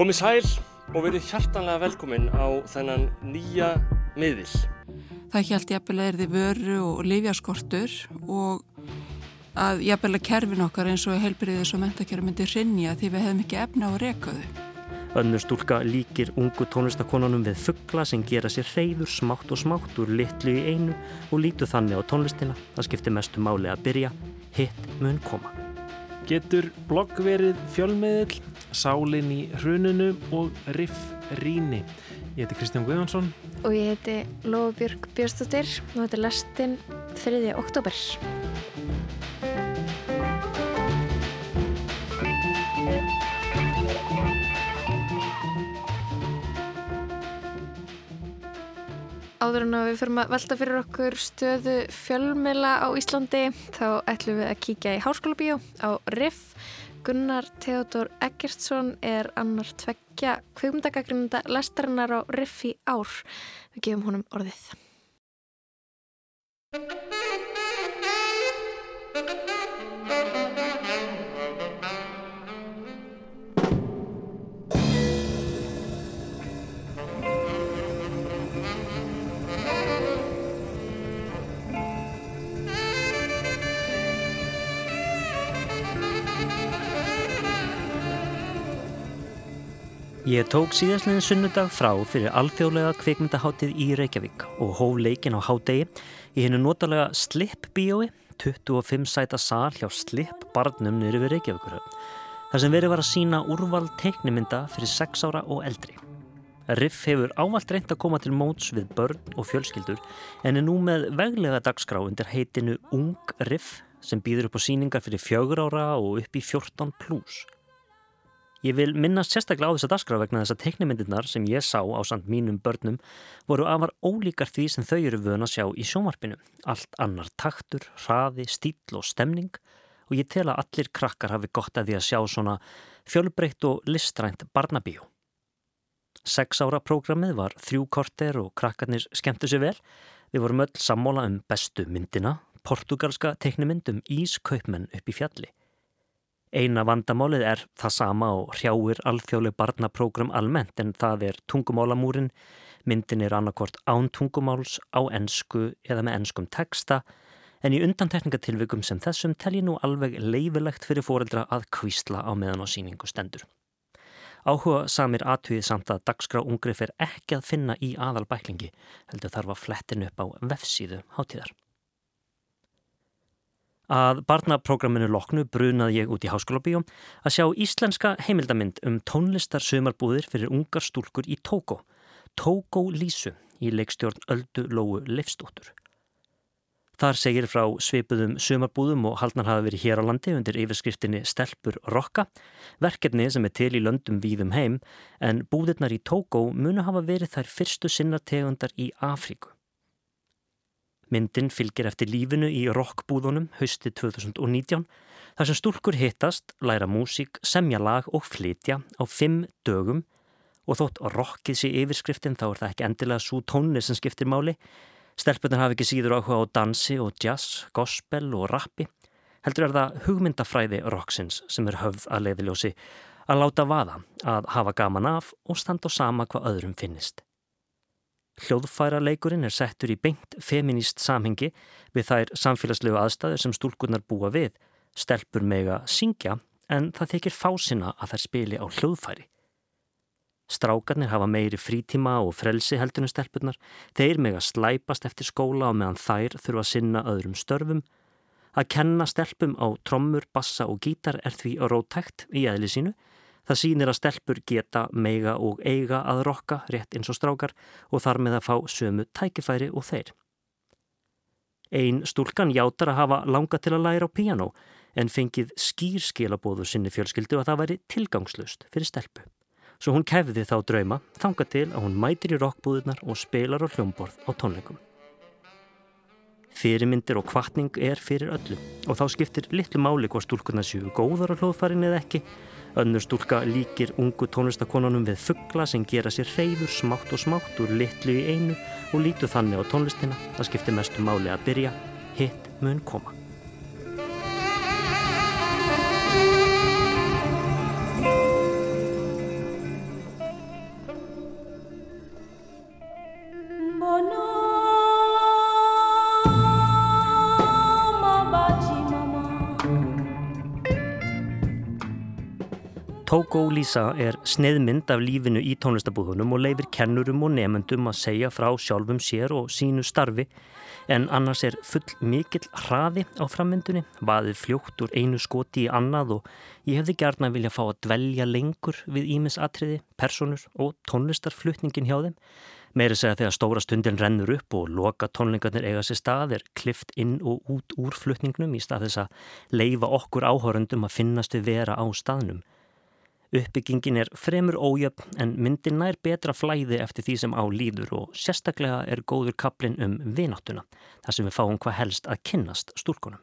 Komið sæl og verið hjartanlega velkomin á þennan nýja miðil. Það hjælt jafnvel að erði vöru og lifjaskortur og að jafnvel að kerfin okkar eins og helbriðis og mentakerfi myndi rinja því við hefðum ekki efna á rekaðu. Önnur stúlka líkir ungu tónlistakonunum við fuggla sem gera sér reyður smátt og smátt úr litlu í einu og lítu þannig á tónlistina. Það skiptir mestu máli að byrja, hitt mun koma. Getur blogg verið fjölmiðil, sálinn í hrununu og riff ríni. Ég heiti Kristján Guðjónsson. Og ég heiti Lofabjörg Björnstóttir og þetta er lestinn 3. oktober. Áður en að við fyrir að velta fyrir okkur stöðu fjölmela á Íslandi þá ætlum við að kíkja í Háskóla Bíó á Riff. Gunnar Theodor Eggertsson er annar tveggja kvögmundagagrínunda lestarinnar á Riff í ár. Við gefum honum orðið. Ég tók síðastliðin sunnudag frá fyrir alþjóðlega kvikmyndaháttið í Reykjavík og hóf leikin á hádegi í hennu notalega Slip bíói, 25 sæta sál hjá Slip barnum niður við Reykjavíkurhöfn. þar sem verið var að sína úrval teiknimynda fyrir 6 ára og eldri. Riff hefur ávalt reynd að koma til móts við börn og fjölskyldur en er nú með veglega dagskrá undir heitinu Ung Riff sem býður upp á síningar fyrir fjögur ára og upp í 14 pluss. Ég vil minnast sérstaklega á þessa dagskrá vegna þess að teiknimyndirnar sem ég sá á samt mínum börnum voru afar ólíkar því sem þau eru vöna að sjá í sjónvarpinu. Allt annar taktur, hraði, stíl og stemning og ég tel að allir krakkar hafi gott að því að sjá svona fjölbreytt og listrænt barnabíu. Seks ára prógramið var þrjú korter og krakkarnir skemmtu sér vel. Við vorum öll sammóla um bestu myndina, portugalska teiknimynd um Ískaupmenn upp í fjalli. Eina vandamálið er það sama og hrjáir alþjóðleg barnaprógram almennt en það er tungumálamúrin, myndin er annarkort án tungumáls á ensku eða með enskum texta en í undantekningatilvikum sem þessum tel ég nú alveg leifilegt fyrir fóreldra að kvísla á meðan á síningu stendur. Áhuga samir aðtugið samt að dagskrá ungrif er ekki að finna í aðalbæklingi heldur þarf að flettin upp á vefsíðu hátíðar. Að barnaprógraminu loknu brunað ég út í háskólabíjum að sjá íslenska heimildamind um tónlistar sömarbúðir fyrir ungar stúlkur í Tókó, Tókó Lísu í leikstjórn Öldu Lóu Leifstóttur. Þar segir frá sveipuðum sömarbúðum og haldnar hafa verið hér á landi undir yfirskriftinni Stelpur Rokka, verkefni sem er til í löndum víðum heim en búðirnar í Tókó munu hafa verið þær fyrstu sinnategundar í Afríku. Myndin fylgir eftir lífinu í rockbúðunum hausti 2019 þar sem stúlkur hittast, læra músík, semja lag og flytja á fimm dögum og þótt rockið sé yfirskriftin þá er það ekki endilega svo tónni sem skiptir máli. Stelpunar hafi ekki síður áhuga á dansi og jazz, gospel og rappi. Heldur er það hugmyndafræði rocksins sem er höfð að leiðiljósi að láta vaða, að hafa gaman af og standa á sama hvað öðrum finnist. Hljóðfæra leikurinn er settur í beint feminist samhengi við þær samfélagslegu aðstæður sem stúlkurnar búa við, stelpur mega syngja en það þykir fásina að þær spili á hljóðfæri. Strákarnir hafa meiri frítíma og frelsi heldunum stelpurnar, þeir mega slæpast eftir skóla og meðan þær þurfa að sinna öðrum störfum. Að kenna stelpum á trommur, bassa og gítar er því rótækt í eðli sínu Það sýnir að stelpur geta, meiga og eiga að rokka rétt eins og strákar og þar með að fá sömu tækifæri og þeir. Einn stúlkan játar að hafa langa til að læra á piano en fengið skýrskilabóðu sinni fjölskyldu að það væri tilgangslust fyrir stelpu. Svo hún kefði þá drauma, þanga til að hún mætir í rockbúðunar og spilar á hljómborð á tónleikum. Fyrirmyndir og kvartning er fyrir öllu og þá skiptir litlu máli hvað stúlkunar séu góðar á hljóðfærin eða ekki Önnur stúlka líkir ungu tónlistakonunum við fuggla sem gera sér reyður smátt og smátt úr litlu í einu og lítu þannig á tónlistina. Það skiptir mestu máli að byrja, hitt mun koma. Tóko Lísa er sneiðmynd af lífinu í tónlistabúðunum og leifir kennurum og nefendum að segja frá sjálfum sér og sínu starfi en annars er full mikill hraði á frammyndunni, vaðið fljótt úr einu skoti í annað og ég hefði gerna vilja fá að dvelja lengur við ímisatriði, personur og tónlistarflutningin hjá þeim. Meiri segja þegar stóra stundin rennur upp og loka tónlingarnir eiga sér stað er klift inn og út úr flutningnum í stað þess að leifa okkur áhórundum að finnast við vera á staðnum. Uppbyggingin er fremur ójöfn en myndin nær betra flæði eftir því sem á líður og sérstaklega er góður kaplinn um vináttuna, þar sem við fáum hvað helst að kynnast stúrkunum.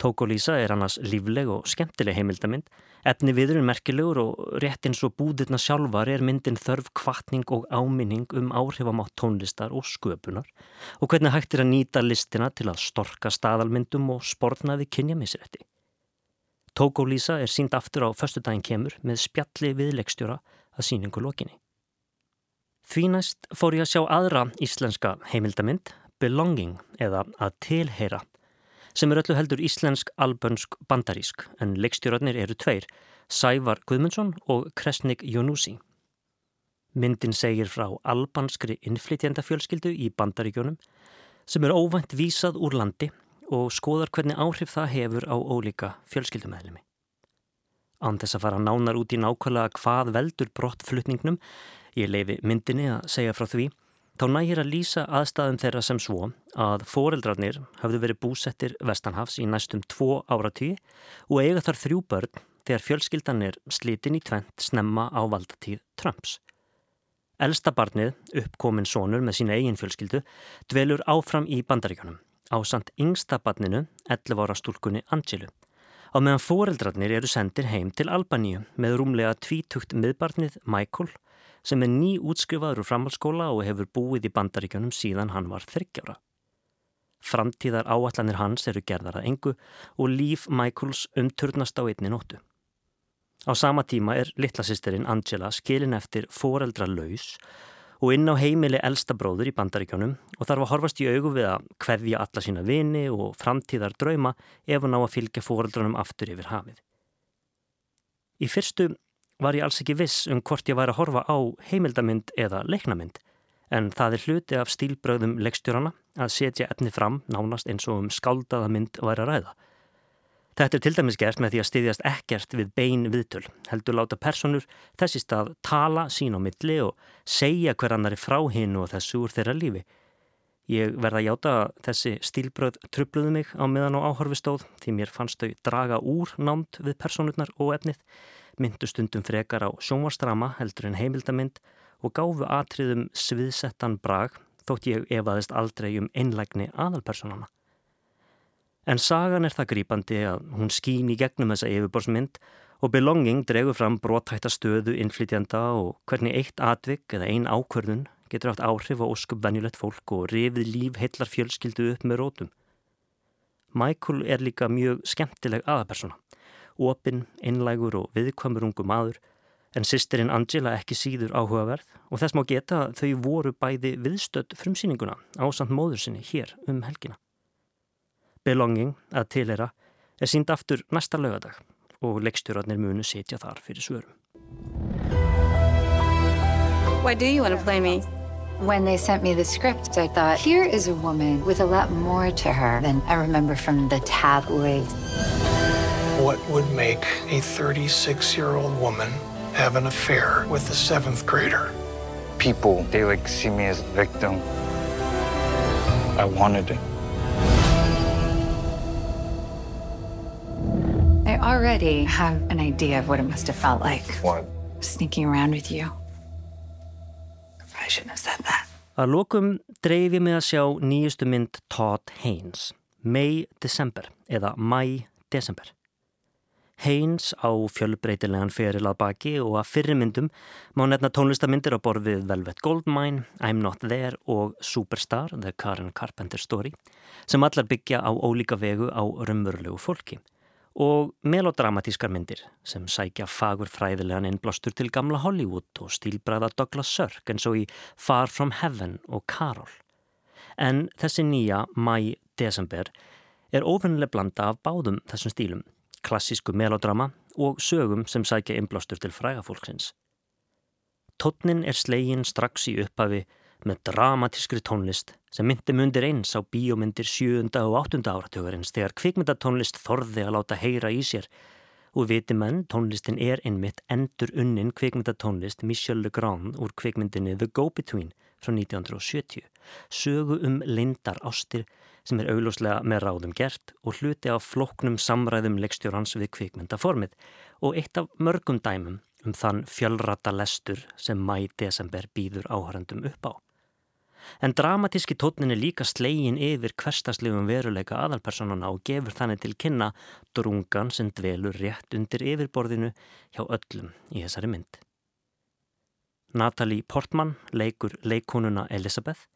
Tókolísa er annars lífleg og skemmtileg heimildamind, efni viðurinn merkilegur og rétt eins og búðirna sjálfar er myndin þörf kvartning og áminning um áhrifamátt tónlistar og sköpunar og hvernig hægt er að nýta listina til að storka staðalmyndum og spornaði kynjamisrætti. Tókólísa er sínd aftur á förstu daginn kemur með spjalli við leikstjóra að síningu lokinni. Því næst fór ég að sjá aðra íslenska heimildamind, Belonging eða að tilheyra, sem er öllu heldur íslensk, albönsk, bandarísk en leikstjórarnir eru tveir, Sævar Guðmundsson og Kresnik Jónúsi. Myndin segir frá albanskri innflytjandafjölskyldu í bandaríkjónum sem er óvænt vísað úr landi og skoðar hvernig áhrif það hefur á ólíka fjölskyldumæðlimi. Án þess að fara nánar út í nákvæmlega hvað veldur brottflutningnum, ég leifi myndinni að segja frá því, þá nægir að lýsa aðstæðum þeirra sem svo að foreldrarnir hafðu verið búsettir Vestanhafs í næstum tvo áratí og eiga þar þrjú börn þegar fjölskyldan er slitin í tvent snemma á valdatíð Trumps. Elsta barnið, uppkomin sónur með sína eigin fjölskyldu, dvelur áfram í bandaríkanum á samt yngstabarninu 11 ára stúlkunni Angelu. Á meðan foreldrarnir eru sendir heim til Albaníu með rúmlega tvítugt miðbarnið Michael sem er ný útskrifaður úr framhalskóla og hefur búið í bandaríkjunum síðan hann var þryggjára. Framtíðar áallanir hans eru gerðar að engu og líf Michaels umturnast á einni nóttu. Á sama tíma er litlasýsterinn Angela skilin eftir foreldra laus og inn á heimili elsta bróður í bandaríkjónum og þarf að horfast í augu við að hverja alla sína vini og framtíðar drauma ef hún á að fylgja fóreldrunum aftur yfir hafið. Í fyrstu var ég alls ekki viss um hvort ég væri að horfa á heimildamind eða leiknamind en það er hluti af stílbröðum leikstjórana að setja efni fram nánast eins og um skáldaða mynd væri að ræða. Þetta er til dæmis gert með því að styðjast ekkert við bein viðtöl, heldur láta personur þessi stað tala sín á milli og segja hver annari frá hinn og þessu úr þeirra lífi. Ég verða að játa að þessi stílbröð trubluðu mig á meðan og áhorfistóð því mér fannst þau draga úr námt við personurnar og efnið, myndu stundum frekar á sjónvarstrama heldur en heimildamind og gáfu atriðum sviðsettan brag þótt ég efaðist aldrei um einlægni aðalpersonana. En sagan er það grýpandi að hún skýn í gegnum þessa yfirborsmynd og Belonging dregur fram brotthætta stöðu innflytjanda og hvernig eitt atvik eða ein ákvörðun getur haft áhrif á óskup venjulegt fólk og rifið líf heillar fjölskyldu upp með rótum. Michael er líka mjög skemmtileg aðapersona, opinn, einlægur og viðkvamur ungu maður en sýsterinn Angela ekki síður áhugaverð og þess má geta þau voru bæði viðstödd frumsýninguna á samt móður sinni hér um helgina. Belonging að tilera er sínd aftur næsta lögadag og leikstjórarnir munu setja þar fyrir svörum. Why do you want to play me? When they sent me the script, I thought, here is a woman with a lot more to her than I remember from the tabloids. What would make a 36 year old woman have an affair with a seventh grader? People, they like see me as a victim. I wanted it. Already have an idea of what it must have felt like. What? Sneaking around with you. I shouldn't have said that. Að lokum dreif ég mig að sjá nýjustu mynd Todd Haynes, May December eða May December. Haynes á fjölbreytilegan feril að baki og að fyrirmyndum má nefna tónlistamindir á borfið Velvet Goldmine, I'm Not There og Superstar, The Karen Carpenter Story sem allar byggja á ólíka vegu á raunverulegu fólki og melodramatískar myndir sem sækja fagur fræðilegan innblástur til gamla Hollywood og stílbræða Douglas Sirk eins og í Far From Heaven og Carol. En þessi nýja mæ-desember er ofinnileg blanda af báðum þessum stílum. klassísku melodrama og sögum sem sækja inblástur til frægafólksins. Tótnin er slegin strax í upphafi með dramatískri tónlist sem myndi mundir eins á bíómyndir 7. og 8. áratögarins þegar kvikmyndatónlist þorði að láta heyra í sér og viti menn tónlistin er einmitt endur unnin kvikmyndatónlist Michel Legrand úr kvikmyndinni The Go-Between frá 1970 sögu um lindar ástir sem er auglúslega með ráðum gert og hluti af floknum samræðum leikstjórans við kvikmyndaformið og eitt af mörgum dæmum um þann fjölrata lestur sem mæ-desember býður áhærandum upp á. En dramatíski tótnin er líka slegin yfir hverstaslegum veruleika aðalpersonana og gefur þannig til kynna drungan sem dvelur rétt undir yfirborðinu hjá öllum í þessari mynd. Natalie Portman leikur leikonuna Elizabeth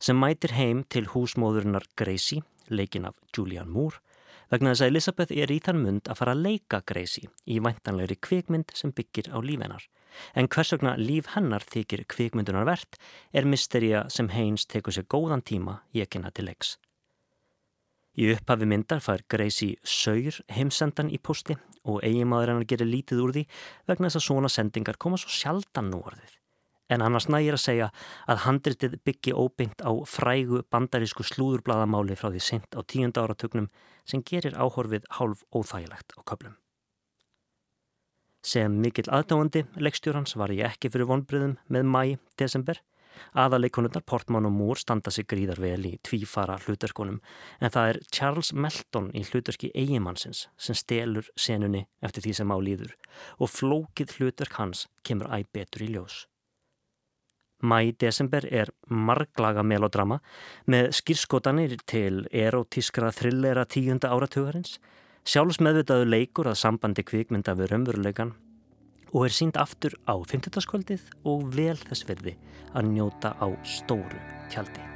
sem mætir heim til húsmóðurinnar Gracie, leikin af Julianne Moore, vegna þess að Elizabeth er í þann mund að fara að leika Gracie í væntanlegri kvikmynd sem byggir á lífennar. En hvers vegna líf hennar þykir kvikmyndunar verðt er mysteria sem Haynes tekur sér góðan tíma í ekina til leiks. Í upphafi myndar fær Gracie saur heimsendan í posti og eigimaður hennar gerir lítið úr því vegna þess að svona sendingar koma svo sjaldan nú orðið. En annars nægir að segja að handritið byggi óbeint á frægu bandarísku slúðurblaðamáli frá því sent á tíunda áratögnum sem gerir áhorfið hálf óþægilegt á köplum. Sem mikill aðdáandi leikstjórans var ég ekki fyrir vonbriðum með mæ, desember. Aðaleikonundar Portman og Moore standa sig gríðar vel í tvífara hlutarkonum en það er Charles Melton í hlutarki eigimannsins sem stelur senunni eftir því sem á líður og flókið hlutark hans kemur æg betur í ljós. Mæ-desember er marglaga melodrama með skýrskotanir til erotískra thrillera tíunda áratugarins, sjálfsmeðvitaðu leikur að sambandi kvikmynda við raunveruleikan og er sínd aftur á 50. skvöldið og vel þess verði að njóta á stóru tjaldi.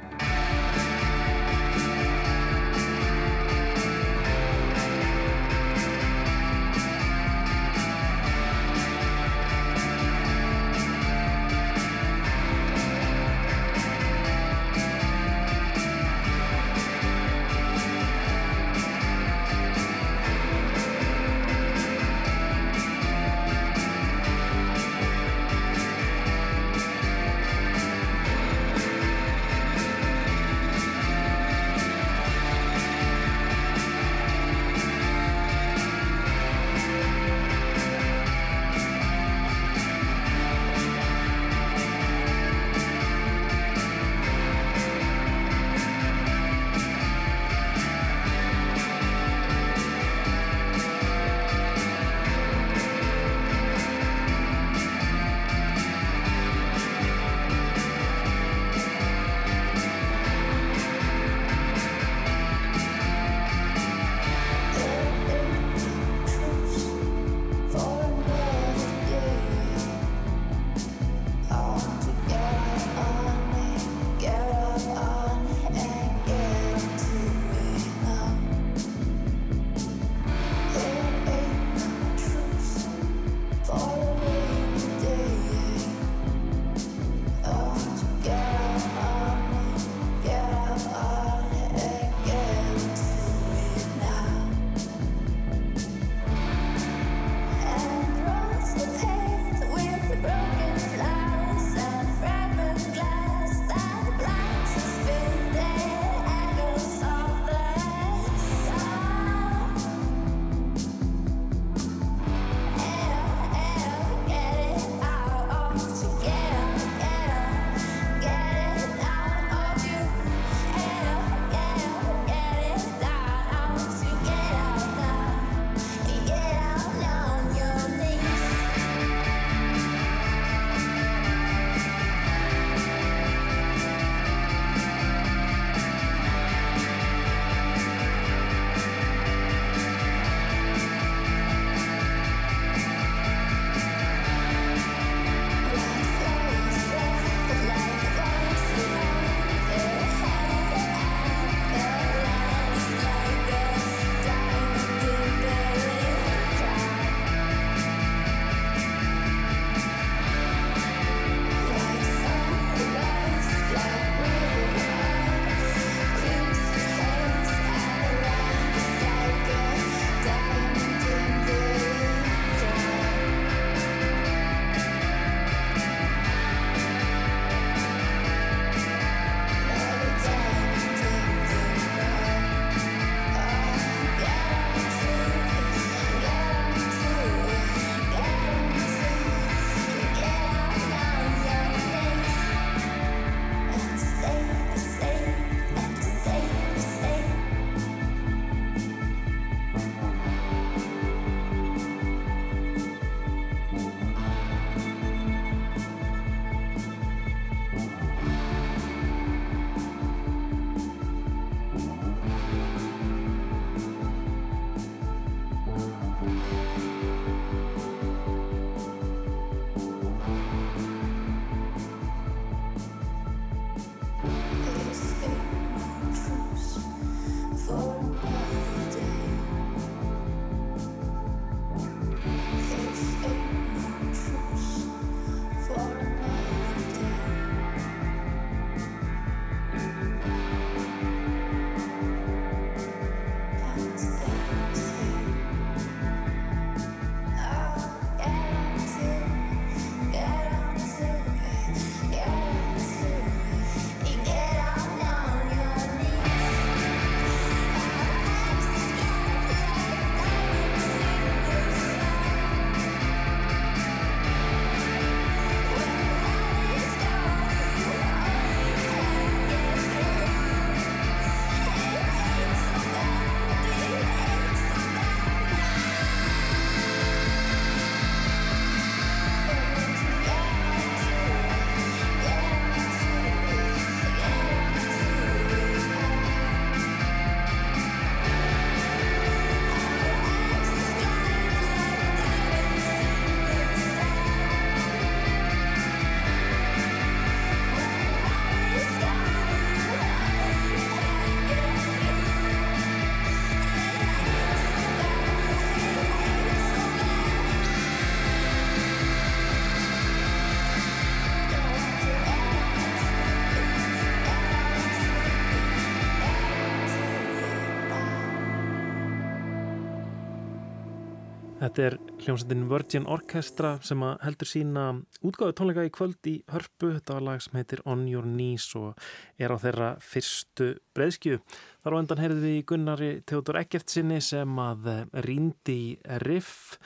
Hljómsveitin Virgin Orchestra sem heldur sína útgáðu tónleika í kvöld í hörpu. Þetta var lag sem heitir On Your Knees og er á þeirra fyrstu breyðskju. Þar á endan heyrðum við Gunnari Theodor Eggertsinni sem að rýndi í riff.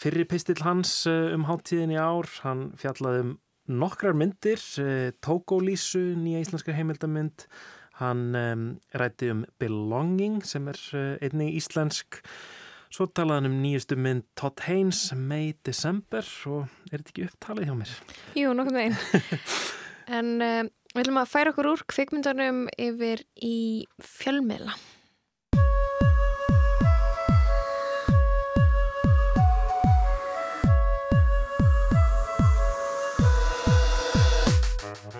Fyrri pistill hans eh, um háttíðin í ár, hann fjallaði um nokkrar myndir, eh, Tókólísu, nýja íslenska heimildamind. Hann rætti um Belonging sem er eh, einnig íslensk Svo talaðan um nýjustu mynd Todd Haynes, May December og er þetta ekki upptalið hjá mér? Jú, nokkuð meginn. en uh, við ætlum að færa okkur úr kvikmyndanum yfir í fjölmiðla.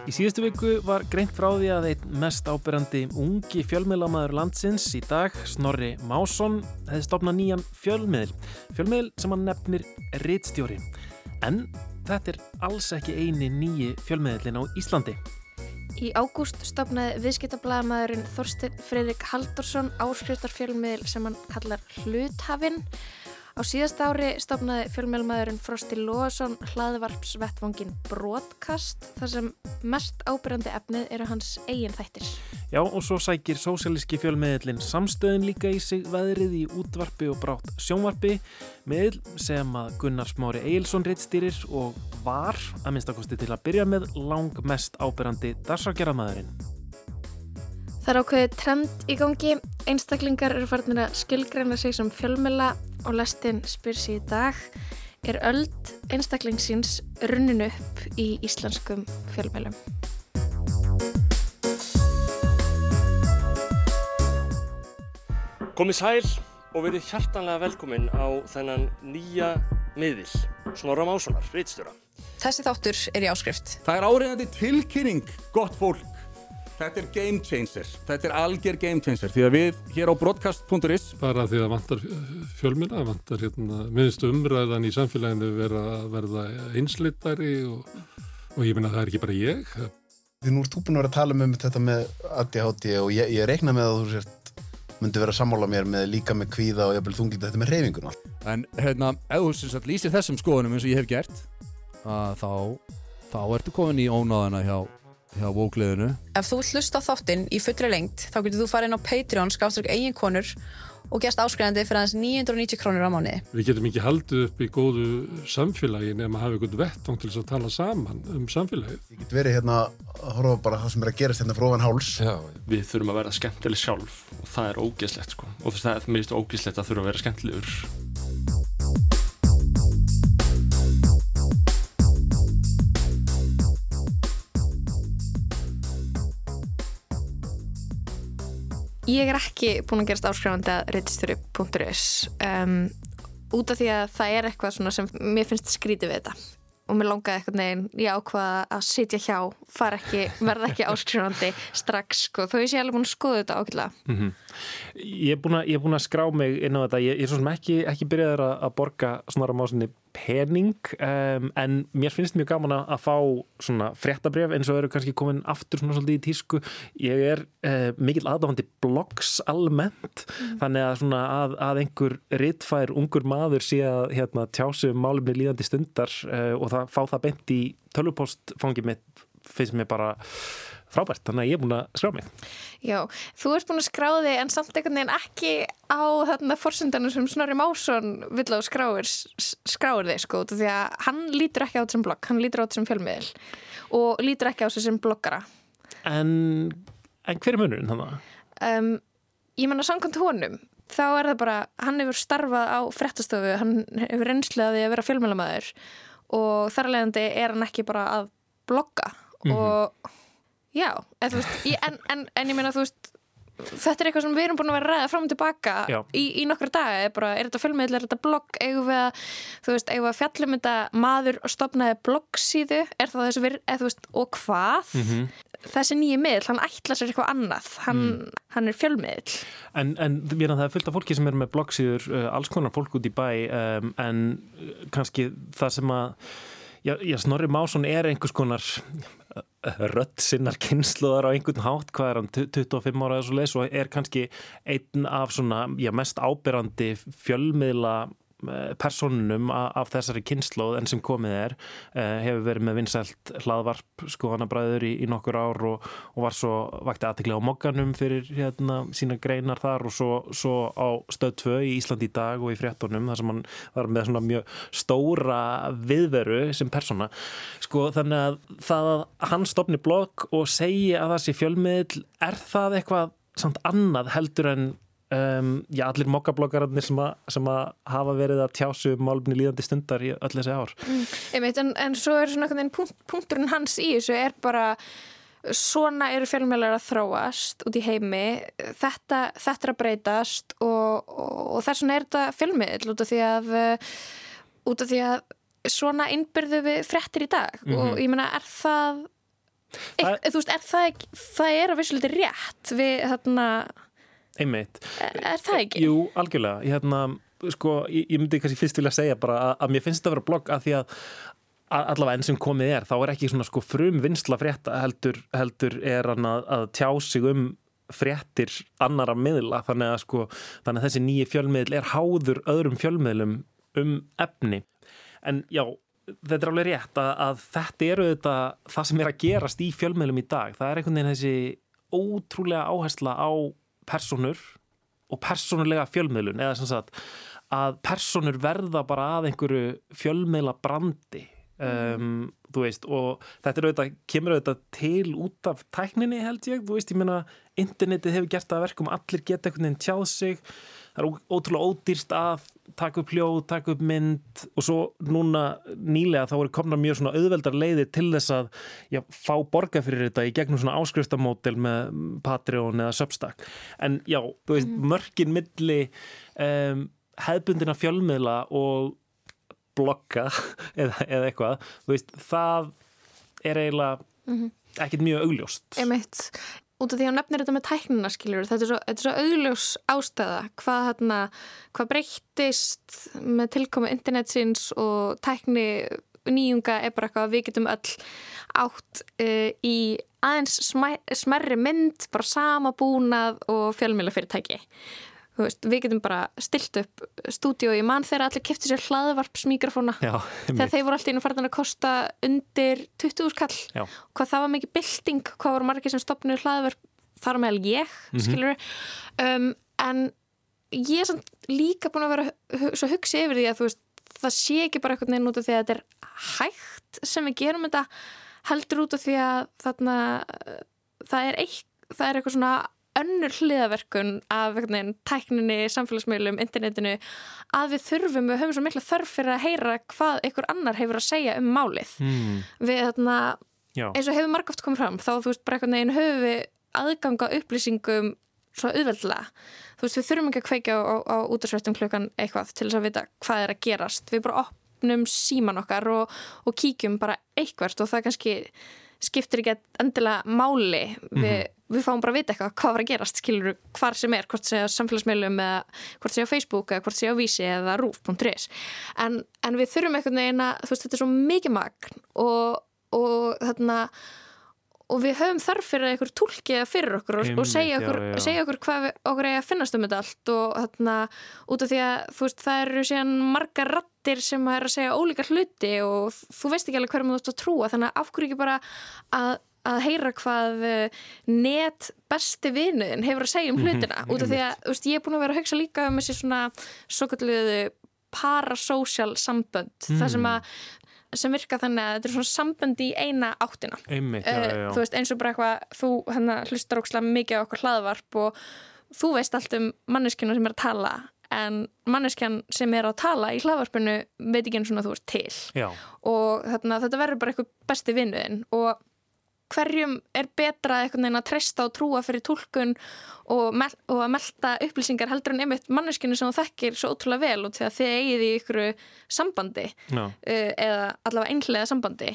Í síðustu viku var greint frá því að einn mest ábyrjandi ungi fjölmiðlamæður landsins í dag, Snorri Másson, hefði stopnað nýjan fjölmiðl. Fjölmiðl sem hann nefnir Ritstjóri. En þetta er alls ekki eini nýji fjölmiðlin á Íslandi. Í ágúst stopnaði viðskiptablaðamæðurinn Þorstin Freirik Haldursson áskriftarfjölmiðl sem hann kallar Hluthafinn Á síðast ári stopnaði fjölmjölmaðurinn Frosti Lóasson hlaðvarpsvettvangin Broadcast þar sem mest ábyrjandi efnið eru hans eigin þættir. Já og svo sækir sósjalíski fjölmiðlinn samstöðin líka í sig veðrið í útvarpi og brátt sjónvarpi miðl sem að Gunnar Smári Eilsson reittstýrir og var að minnstakosti til að byrja með lang mest ábyrjandi darsakjaraðmaðurinn. Það er ákveðið trend í gangi. Einstaklingar eru farinir að skilgreina sig sem fjölmjöla og lestinn spyr sér í dag er öld einstaklingsins runnin upp í íslenskum fjölmjölum. Komið sæl og verið hjartanlega velkomin á þennan nýja miðil, Snorra Másonar, reitstjóra. Þessi þáttur er í áskrift. Það er áriðandi tilkynning, gott fólk. Þetta er game changer. Þetta er algjör game changer því að við hér á broadcast.is Bara því að vantar fjölmina, vantar hérna, minnst umræðan í samfélaginu vera, verða einslittari og, og ég minna að það er ekki bara ég. Því nú ert þú búin að vera að tala um þetta með ADHD og ég, ég reikna með að þú sért myndi vera að sammála mér með líka með kvíða og jafnvel þungið þetta með reyfinguna. En hérna, ef þú sem sagt lýsir þessum skoðunum eins og ég hef gert að þá, þá ertu komin í ónáðana hjá hjá vókliðinu. Ef þú hlust á þáttinn í fullri lengt þá getur þú farið inn á Patreon skáströkk eigin konur og gerst áskrænandi fyrir aðeins 990 krónur á mánu. Við getum ekki haldið upp í góðu samfélagi nema að hafa einhvern vettvang til þess að tala saman um samfélagið. Ég get verið hérna að horfa bara það sem er að gerast hérna frá ofan háls. Já, við þurfum að vera skemmtileg sjálf og það er ógeðslegt sko og þess að það er mjög ógeðslegt að þurfa að vera skemmtilegur. Ég er ekki búin að gerast áskrifandi að reitstjóri.is um, út af því að það er eitthvað sem mér finnst skrítið við þetta og mér langaði eitthvað neginn, ég ákvaða að sitja hjá, fara ekki, verða ekki áskrifandi strax sko, þó ég sé alveg búin að skoða þetta ákveðlega. Mm -hmm. Ég er búin að, skrá mig inn á þetta, ég, ég er svo sem ekki, ekki byrjaður að, borga snorra másinni pening um, en mér finnst mjög gaman að, fá svona fréttabref eins og eru kannski komin aftur svona svolítið í tísku ég er uh, mikil aðdáðandi blogs almennt mm. þannig að svona að, að einhver rittfær ungur maður sé að hérna, tjásu um málumni líðandi stundar uh, og það, fá það beint í tölvupostfangi mitt finnst mér bara frábært, þannig að ég er búin að skrá mig Já, þú ert búin að skrá þig en samt einhvern veginn ekki á þarna fórsöndanum sem Snorri Másson vill á skráir, skráir þig sko, því að hann lítur ekki á þetta sem blogg, hann lítur á þetta sem fjölmiðil og lítur ekki á þetta sem bloggara En, en hver er munurinn þannig? Um, ég menna samkvæmt honum þá er það bara, hann hefur starfað á frettastöfu, hann hefur reynslegaði að vera fjölmiðlamæður og þar alvegandi er hann ekki bara að blogga mm -hmm. og Já, en, veist, ég, en, en, en ég meina þú veist þetta er eitthvað sem við erum búin að vera að ræða fram og tilbaka í, í nokkru daga, er, bara, er þetta fjölmiðl, er þetta blogg, eigum við að þú veist, eigum við að fjallum þetta maður og stopnaði bloggsíðu, er það þessu virð, eða þú veist, og hvað? Mm -hmm. þessi nýju miðl, hann ætla sér eitthvað annað, hann, mm. hann er fjölmiðl En, en að það er fullt af fólki sem er með bloggsíður, uh, alls konar fólk út í bæ um, en uh, kannski það sem að Já, já, Snorri Másson er einhvers konar rött sinnar kynsluðar á einhvern hátt, hvað er hann, 25 ára eða svo leiðs og er kannski einn af svona, já, mest ábyrrandi fjölmiðla eh, personunum af þessari kynnslóð enn sem komið er uh, hefur verið með vinsælt hlaðvarp skoðanabræður í, í nokkur ár og, og var svo vakti aðtiklega á mokkanum fyrir hérna sína greinar þar og svo, svo á stöð 2 í Ísland í dag og í fréttonum þar sem hann var með svona mjög stóra viðveru sem persona sko þannig að það að hann stopni blogg og segi að það sé fjölmiðl er það eitthvað samt annað heldur en Um, já, allir mokkabloggararnir sem, sem að hafa verið að tjásu um málumni líðandi stundar í öll þessi ár mm. Einmitt, en, en svo er svona punkt, punkturinn hans í þessu er bara svona eru fjölmjölar að þróast út í heimi þetta, þetta er að breytast og, og, og þess vegna er þetta fjölmjöl út af því að út af því að svona innbyrðu við frettir í dag mm -hmm. og ég menna er það, það... Eitt, þú veist, er það það er að vissuliti rétt við þarna Einmitt. Er það ekki? Jú, algjörlega. Ég, hérna, sko, ég, ég myndi kannski fyrst vilja segja bara að, að mér finnst þetta að vera blogg að því að allavega enn sem komið er, þá er ekki svona sko frum vinsla frétta heldur, heldur er hann að, að tjá sig um fréttir annara miðla þannig að sko, þannig að þessi nýji fjölmiðl er háður öðrum fjölmiðlum um efni. En já, þetta er alveg rétt að, að þetta eru þetta það sem er að gerast í fjölmiðlum í dag. Það er einhvern veginn þessi ótrúlega áhersla á personur og personulega fjölmiðlun eða sem sagt að personur verða bara að einhverju fjölmiðla brandi um, þú veist og þetta auðvitað, kemur auðvitað til út af tækninni held ég, þú veist ég meina internetið hefur gert það verkum allir geta einhvern veginn tjáð sig. Það er ótrúlega ódýrst að taka upp hljóð, taka upp mynd og svo núna nýlega þá eru komna mjög svona auðveldar leiðir til þess að já, fá borga fyrir þetta í gegnum svona áskriftamódel með Patreon eða Substack. En já, þú veist, mm. mörgin milli um, hefbundina fjölmiðla og blogga eða, eða eitthvað, veist, það er eiginlega mm -hmm. ekkert mjög augljóst. Emitt, út af því að nefnir þetta með tæknina skiljur þetta er svo, þetta er svo augljós ástæða hvað, hérna, hvað breyttist með tilkomu internetsins og tækni nýjunga er bara eitthvað að við getum öll átt uh, í aðeins smerri mynd bara sama búnað og fjölmjöla fyrirtæki Veist, við getum bara stilt upp stúdíu í mann þegar allir kipti sér hlaðvarpsmikrofóna þegar þeir voru alltaf inn og farðan að kosta undir 20 skall Já. hvað það var mikið bilding, hvað voru margir sem stopnur hlaðvarp þar meðal ég -hmm. skilur um, en ég er samt líka búin að vera svo hugsi yfir því að veist, það sé ekki bara eitthvað neina út af því að þetta er hægt sem við gerum þetta heldur út af því að þarna það er, eitt, það er eitthvað svona önnur hliðaverkun af veginn, tækninni, samfélagsmiðlum, internetinu að við þurfum, við höfum svo miklu þörf fyrir að heyra hvað einhver annar hefur að segja um málið. Mm. við þarna, eins og hefur margóft komið fram þá þú veist bara einhvern veginn höfum við aðganga upplýsingum svo auðveldlega, þú veist við þurfum ekki að kveika á, á útarsvættum klukkan eitthvað til þess að vita hvað er að gerast. Við bara opnum síman okkar og, og kíkjum bara eitthvert og það kannski skiptir ekki endilega máli við, mm -hmm. við fáum bara að vita eitthvað hvað var að gerast, skilur hvar sem er hvort sé á samfélagsmiðlum eða hvort sé á Facebook eða hvort sé á Vísi eða Rúf.is en, en við þurfum eitthvað neina, þú veist þetta er svo mikið magn og, og þarna og við höfum þarf fyrir að einhver tólkiða fyrir okkur og, og segja, okkur, já, já. segja okkur hvað við, okkur er að finnast um þetta allt og þarna út af því að þú veist það eru síðan margar rattir sem er að segja ólíkar hluti og þú veist ekki alveg hverjum þú ætti að trúa þannig að áhverju ekki bara að, að heyra hvað eh, net besti vinuðin hefur að segja um mhm, hlutina mm -hmm, út af því að veist ég er búin að vera að hugsa líka um þessi svona svo kalluðu parasocial sambönd mm. það sem að sem virka þannig að þetta er svona sambandi í eina áttina Einmitt, já, já, já. þú veist eins og bara eitthvað þú hérna, hlustar ókslega mikið á okkur hlaðvarp og þú veist allt um manneskinu sem er að tala en manneskjan sem er að tala í hlaðvarpinu veit ekki eins og þú ert til. Og þarna, þetta verður bara eitthvað besti vinnuðin og hverjum er betra eitthvað neina að treysta og trúa fyrir tólkun og, og að melda upplýsingar heldur en einmitt manneskinu sem þú þekkir svo ótrúlega vel og til að þið eigið í ykkur sambandi no. uh, eða allavega einhlega sambandi.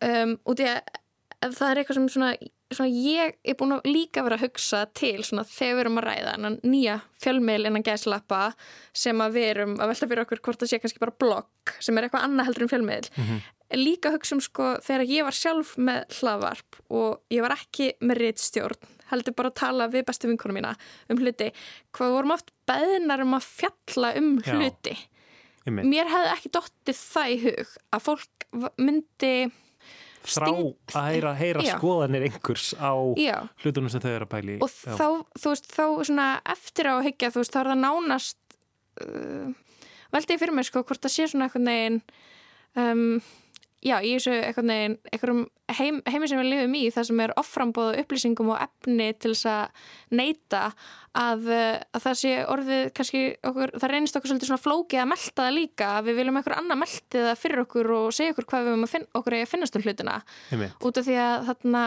Um, og því að það er eitthvað sem svona, svona ég er búin að líka vera að hugsa til svona þegar við erum að ræða en nýja fjölmeil innan gæslappa sem að við erum að velta fyrir okkur hvort það sé kannski bara blogg sem er eitthvað annað heldur en fjölmeil mm -hmm líka hugsa um sko þegar ég var sjálf með hlaðvarp og ég var ekki með réttstjórn, heldur bara að tala við bestu vinkunum mína um hluti hvað vorum oft beðnar um að fjalla um hluti. Einmitt. mér hefði ekki dottið það í hug að fólk myndi Þrá að heyra, heyra Já. skoðanir einhvers á Já. hlutunum sem þau eru að pæli og þá, þú veist, þá svona eftir á að hyggja, þú veist, þá er það nánast uh, veldi ég fyrir mér sko hvort það sé svona eitthvað neginn um, já, í þessu einhverjum heim, heimi sem við lifum í það sem er offrambóð upplýsingum og efni til þess að neyta að, uh, að það sé orðið kannski okkur, það reynist okkur svolítið svona flókið að melta það líka, að við viljum eitthvað annað melti það fyrir okkur og segja okkur hvað við viljum að finna, okkur að finnast um hlutina. Einmitt. út af því að þarna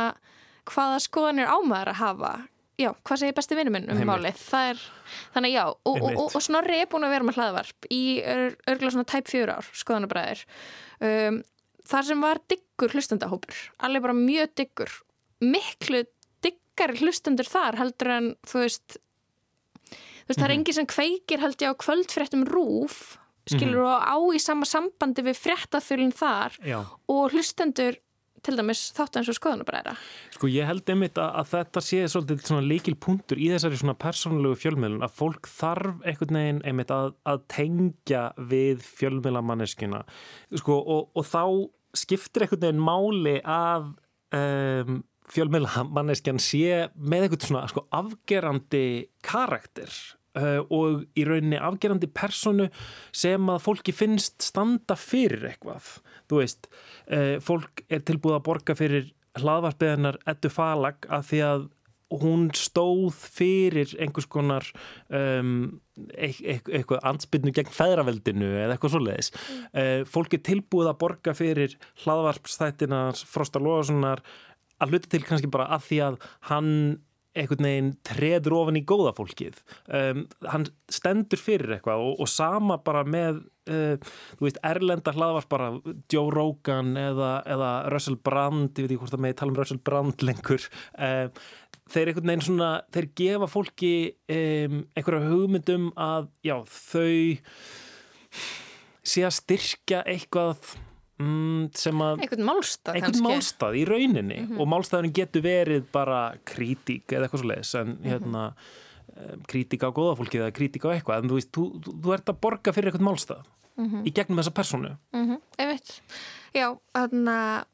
hvaða skoðanir ámaður að hafa? Já, hvað segir besti vinnu minn um Einmitt. málið? Það er, þannig já, og, og, og, og Snorri er búin að vera með hlaðvarp í ör, örgulega svona tæp fjör ár, skoðanabræðir um, þar sem var diggur hlustendahópur, alveg bara mjög diggur miklu diggari hlustendur þar heldur en þú veist þú veist, það er Mhm. engin sem kveikir held ég á kvöldfréttum rúf skilur og á í sama sambandi við fréttaþulin þar Já. og hlustendur til dæmis þáttu eins og skoðanabræðira Sko ég held einmitt að, að þetta sé svolítið svona líkil punktur í þessari svona persónulegu fjölmiðlun að fólk þarf einhvern veginn einmitt að, að tengja við fjölmiðlamanneskina sko og, og þá skiptir einhvern veginn máli að um, fjölmiðlamanneskjan sé með einhvern svona sko afgerandi karakter og í rauninni afgerandi personu sem að fólki finnst standa fyrir eitthvað þú veist, uh, fólk er tilbúið að borga fyrir hlaðvarpiðinnar Eddu Falag af því að hún stóð fyrir einhvers konar um, eitthvað, ansbyrnu gegn feðraveldinu eða eitthvað svoleiðis. Uh, fólk er tilbúið að borga fyrir hlaðvarpstættinans Frosta Lóðarssonar að hluta til kannski bara að því að hann einhvern veginn treður ofan í góða fólkið. Um, hann stendur fyrir eitthvað og, og sama bara með uh, þú veist, erlenda hlaðvarp bara Joe Rogan eða, eða Russell Brand, ég veit ekki hvort það með tala um Russell Brand lengur. Um, þeir einhvern veginn svona, þeir gefa fólki um, einhverja hugmyndum að já, þau sé að styrkja eitthvað mm, sem að einhvern málstað einhvern málstað í rauninni Mhm. og málstaðurinn getur verið bara kritík eða eitthvað svo leiðis en Mhm. hérna kritík á góða fólki eða kritík á eitthvað en þú veist, þú, þú, þú ert að borga fyrir eitthvað málstað Mhm. í gegnum þessa personu mm -hmm, einmitt já, þannig að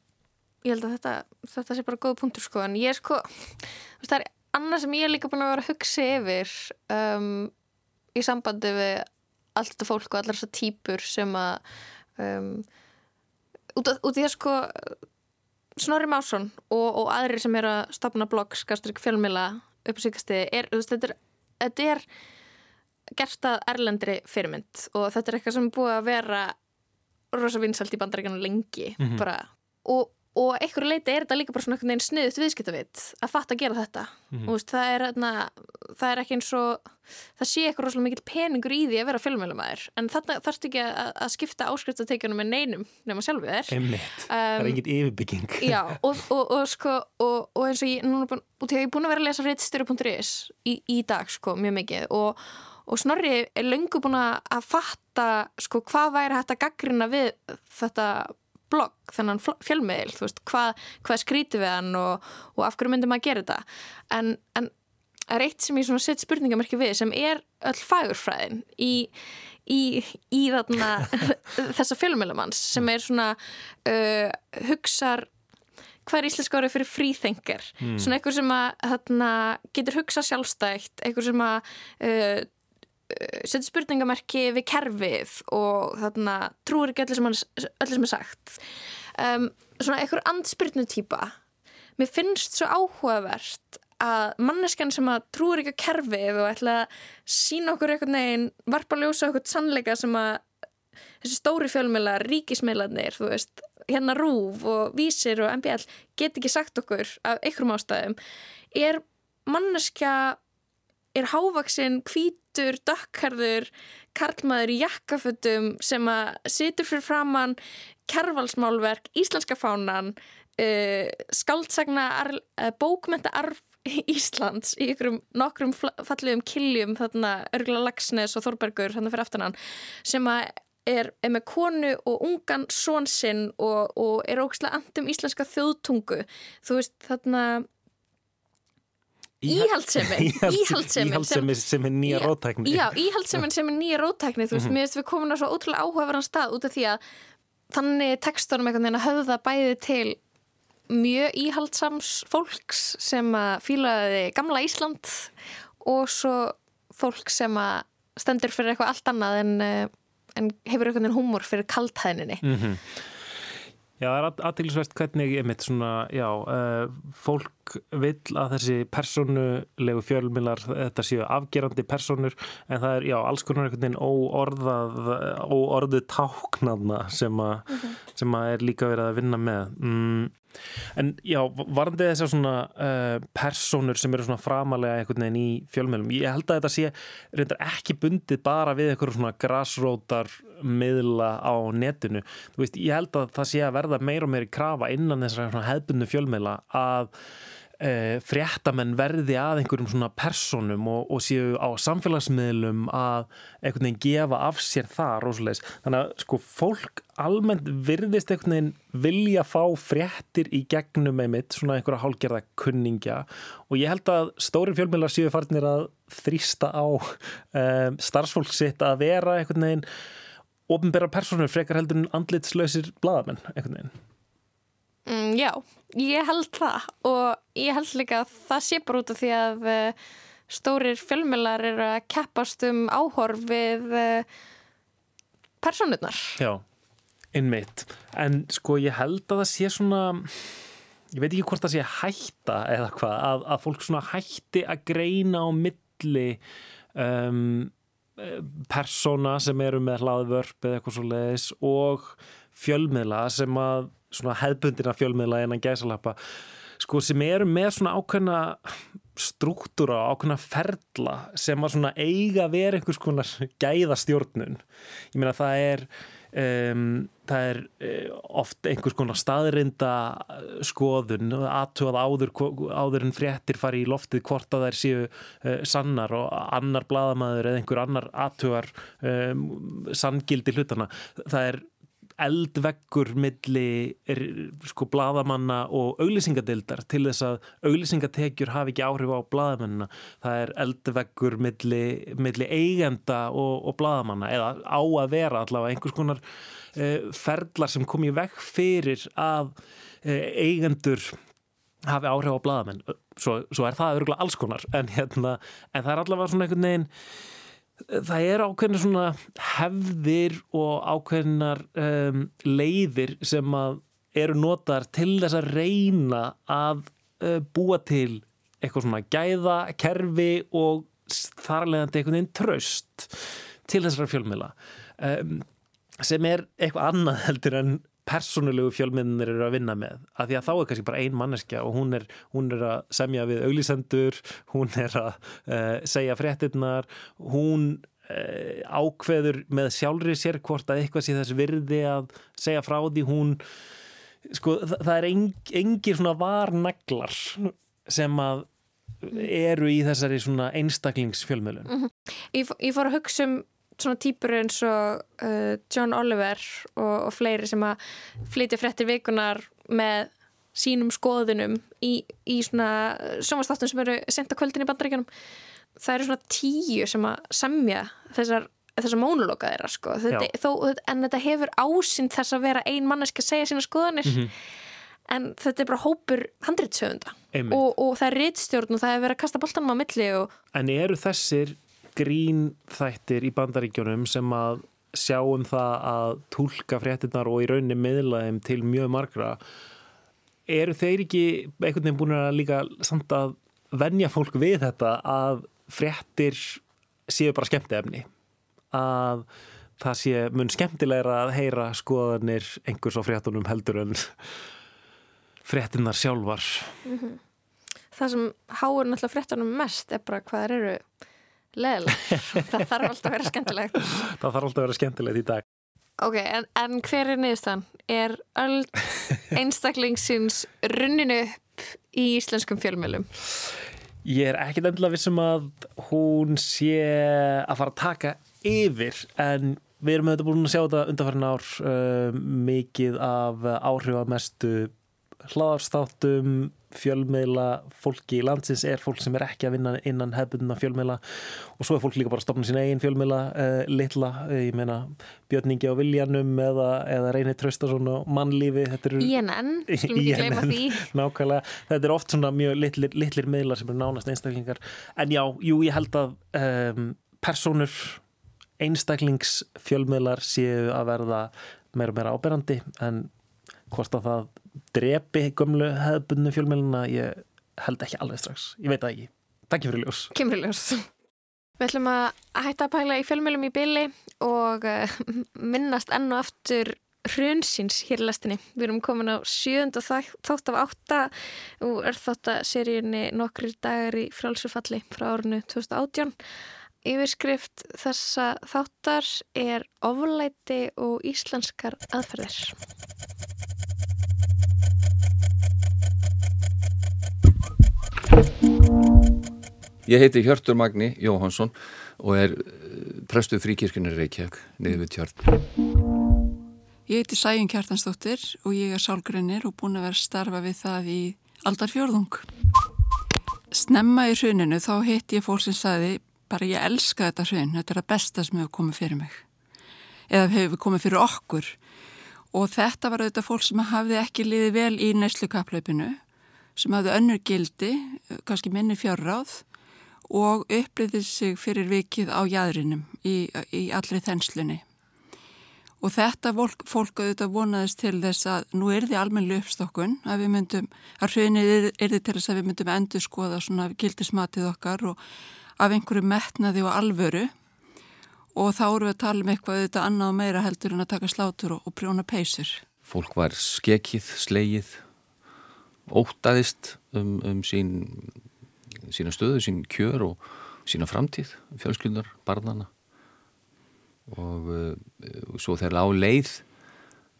ég held að þetta, þetta sé bara góð punktur sko en ég er sko, það er annað sem ég er líka búin að vera að hugsa yfir um, í sambandi við allt þetta fólk og allar þessar típur sem að um, út, af, út í það sko Snorri Másson og, og aðrir sem er að stopna blogg, skastur ekki fjölmila upp á síkasti, er, þú veist, þetta er þetta er gert að erlendri fyrirmynd og þetta er eitthvað sem er búið að vera rosa vinsalt í bandaríkana lengi Mhm. bara, og, og einhverju leiti er þetta líka bara svona einhvern veginn sniðut viðskiptavit að fatta að gera þetta. Mhm. og veist, það, er, þarna, það er ekki eins og það sé eitthvað rosalega mikill peningur í því að vera fjölmjölumæður en þarna þarfst ekki að, að skipta áskriftateikjunum með neinum nema sjálfu þér. Einmitt, það er Um, engin yfirbygging. Já, og, og, og sko og, og eins og ég, er búin að vera að lesa reitstyru.is í, í dag sko, mjög mikið og, og Snorri er löngu búin að að fatta sko hvað væri hægt að gaggrina við þetta blogg, þennan fjölmiðil þú veist, hvað, hvað skríti við hann og, og af hverju myndi maður að gera þetta? En, en er eitt sem ég svona sett spurningamerki við sem er öll fagurfræðin í, í, í þarna þessa fjölmiðlumanns sem er svona uh, hugsar hvað er íslenska orðið fyrir fríþengar Mm. svona einhver sem að þarna, getur hugsa sjálfstætt einhver sem að uh, setja spurningamerki við kerfið og þarna trúir ekki öllu sem, öllu sem er sagt. Um, svona einhver andspyrnu típa mér finnst svo áhugavert að manneskjan sem að trúir ekki kerfið og ætla að sína okkur einhvern veginn varpa ljósa okkur sannleika sem að þessi stóri fjölmiðlar, ríkismiðlarnir þú veist, hérna Rúf og Vísir og MBL get ekki sagt okkur af einhverjum ástæðum. Er manneskja er hávaksinn, hvítur, dökkarður karlmaður í jakkafötum sem að situr fyrir framann kervalsmálverk, íslenska fánan uh, skáldsagna uh, bókmenta arf Íslands í ykkurum nokkrum fallegum kiljum þarna Örgla Lagsnes og Þorbergur þarna fyrir aftanan sem að er, er með konu og ungan són sinn og, og er ógslag andum íslenska þjóðtungu. Þú veist þarna íhaldsemin íhaldsemin Íhaldsemin sem er nýja rótækni Já, íhaldsemin sem er nýja rótækni þú veist, Mhm. mér finnst við komin á svo ótrúlega áhugaverðan stað út af því að þannig tekstunum einhvern veginn að höfða bæði til mjög íhaldsams fólks sem að fílaði gamla Ísland og svo fólk sem að stendur fyrir eitthvað allt annað en, eh, en hefur einhvern veginn húmor fyrir kaltæðninni Mhm. Já, það er aðtilsvert hvernig ég mitt svona, já, uh, fólk vill að þessi persónulegu fjölmilar, þetta séu afgerandi persónur, en það er, já, alls konar einhvern veginn óorðað, óorðu táknaðna sem, a, sem að er líka verið að vinna með. Mm. En já, varandi þessar svona uh, persónur sem eru svona framalega einhvern veginn í fjölmjölum, ég held að þetta sé reyndar ekki bundið bara við einhverjum svona grassrótar miðla á netinu. Þú veist, ég held að það sé að verða meira og meira krafa innan þessar svona hefbundu fjölmiðla að fréttamenn verði að einhverjum svona personum og, og séu á samfélagsmiðlum að einhvern veginn gefa af sér það rosalegis. Þannig að sko fólk almennt virðist einhvern veginn vilja fá fréttir í gegnum einmitt svona einhverja hálgerða kunningja og ég held að stóri fjölmiðlar séu farnir að þrýsta á um, starfsfólk sitt að vera einhvern veginn ofinbæra personur frekar heldur en andlitslausir bladamenn einhvern veginn. Mm, já, ég held það og ég held líka að það sé bara út af því að uh, stórir fjölmjölar eru að keppast um áhorf við uh, personurnar. Já, innmitt. En sko ég held að það sé svona, ég veit ekki hvort það sé hætta eða hvað, að, að fólk svona hætti að greina á milli um, persóna sem eru með hlaðvörp eða eitthvað svo leiðis og fjölmiðla sem að svona hefbundina fjölmiðla en að gæsalappa sko sem eru með svona ákveðna struktúra, ákveðna ferla sem að svona eiga vera einhvers konar gæðastjórnun. Ég meina það er um, það er uh, oft einhvers konar staðrinda skoðun aðtúað áður, áður en fréttir fari í loftið hvort að þær séu uh, sannar og annar bladamæður eða einhver annar aðtúar um, sanngildi hlutana það er eldveggur milli sko bladamanna og auglýsingadildar til þess að auglýsingatekjur hafi ekki áhrif á bladamennina það er eldveggur milli, milli eigenda og, og bladamanna eða á að vera allavega einhvers konar uh, ferlar sem kom í veg fyrir að uh, eigendur hafi áhrif á bladamenn svo, svo er það örgulega alls konar en, hérna, en það er allavega svona einhvern veginn það er ákveðnar svona hefðir og ákveðnar um, leiðir sem að eru notar til þess að reyna að uh, búa til eitthvað svona gæða, kerfi og þarlegandi einhvern veginn tröst til þessara fjölmiðla. Um, sem er eitthvað annað heldur en persónulegu fjölmiðnir eru að vinna með af því að þá er kannski bara ein manneskja og hún er, hún er að semja við auglísendur hún er að uh, segja fréttinnar hún uh, ákveður með sjálfri sér hvort að eitthvað sé þess virði að segja frá því hún sko það, það er eng, engir svona varnaglar sem að eru í þessari svona einstaklingsfjölmiðlun Mm -hmm. ég, ég fór að hugsa um svona týpur eins og uh, John Oliver og, og fleiri sem að flytja fréttir vikunar með sínum skoðunum í, í svona sjónvastáttum sem eru sent á kvöldin í bandaríkjunum. Það eru svona tíu sem að semja þessar, þessar mónuloka þeirra sko. þetta, þó, en þetta hefur ásýnd þess að vera ein manneski að segja sína skoðanir. Mm -hmm. en þetta er bara hópur handritsöfunda og, og það er rittstjórn og það er verið að kasta boltanum á milli og... En eru þessir grín þættir í bandaríkjónum sem að sjáum það að tólka fréttinnar og í rauninni miðlaðum til mjög margra. Eru þeir ekki einhvern veginn búin að líka samt að venja fólk við þetta að fréttir séu bara skemmtefni að það sé mun skemmtilegra að heyra skoðanir einhvers á fréttunum heldur en fréttinnar sjálfar? Mm -hmm. Það sem háur náttúrulega fréttunum mest er bara hvað eru leðileg það þarf alltaf að vera skemmtilegt það þarf alltaf að vera skemmtilegt í dag ok, en, en hver er niðurstaðan? er öll einstaklingsins runninu upp í íslenskum fjölmjölum? Ég er ekkit endilega vissum að hún sé að fara að taka yfir en við erum auðvitað búin að sjá þetta undanfærin ár uh, mikið af áhrifamestu hlaðarstáttum fjölmiðla fólki í landsins er fólk sem er ekki að vinna innan hefbundna fjölmiðla og svo er fólk líka bara að stopna sína eigin fjölmiðla uh, litla, ég meina Björningi á Viljanum eða, eða Reynir Traustason og mannlífi INN, skulum ekki gleyma því. Nákvæmlega, þetta er oft svona mjög litlir, litlir miðlar sem eru nánast einstaklingar. En já, jú, ég held að um, personur einstaklingsfjölmiðlar séu að verða meira og meira áberandi en hvort að það drepi gömlu hefðbunnu fjölmiðluna ég held ekki alveg strax, ég veit það ekki. Takk fyrir ljós. Kemur ljós. Við ætlum að hætta að pæla í fjölmiðlum í byli og uh, minnast enn og aftur hrunsins hér í lastinni. Við erum komin á sjönd og þátt af átta og er þátt að seríunni nokkri dagar í frálsufalli frá árinu 2018 Yfirskrift þessa þáttar er oflæti og íslenskar aðferðir. Ég heiti Hjörtur Magni Jóhansson og er eh, prestuð fríkirkjunni Reykjavík niður við tjörn. Ég heiti Sæjun Kjartansdóttir og ég er sálgrunir og búin að vera starfa við það í aldarfjörðung. Snemma í hruninu þá heiti ég fólk sem saði bara ég elska þetta hrun, þetta er það besta sem hefur komið fyrir mig eða hefur komið fyrir okkur og þetta var auðvitað fólk sem hafði ekki liðið vel í næslu kaplaupinu sem hafði önnur gildi, kannski minni fjárráð og uppliðið sig fyrir vikið á jæðrinum í, í allri þenslunni. Og þetta fólk, fólk auðvitað vonaðist til þess að nú er því almenni uppstokkun að við myndum, að hrunið er, er því til þess að við myndum endur skoða svona gildismatið okkar og af einhverju metnaði og alvöru. Og þá eru við að tala um eitthvað þetta annað og meira heldur en að taka slátur og, og prjóna peysur. Fólk var skekið, slegið, ótaðist um, um sín, sína stöðu, sín kjör og sína framtíð, fjölskyldar, barnana og uh, svo þegar á leið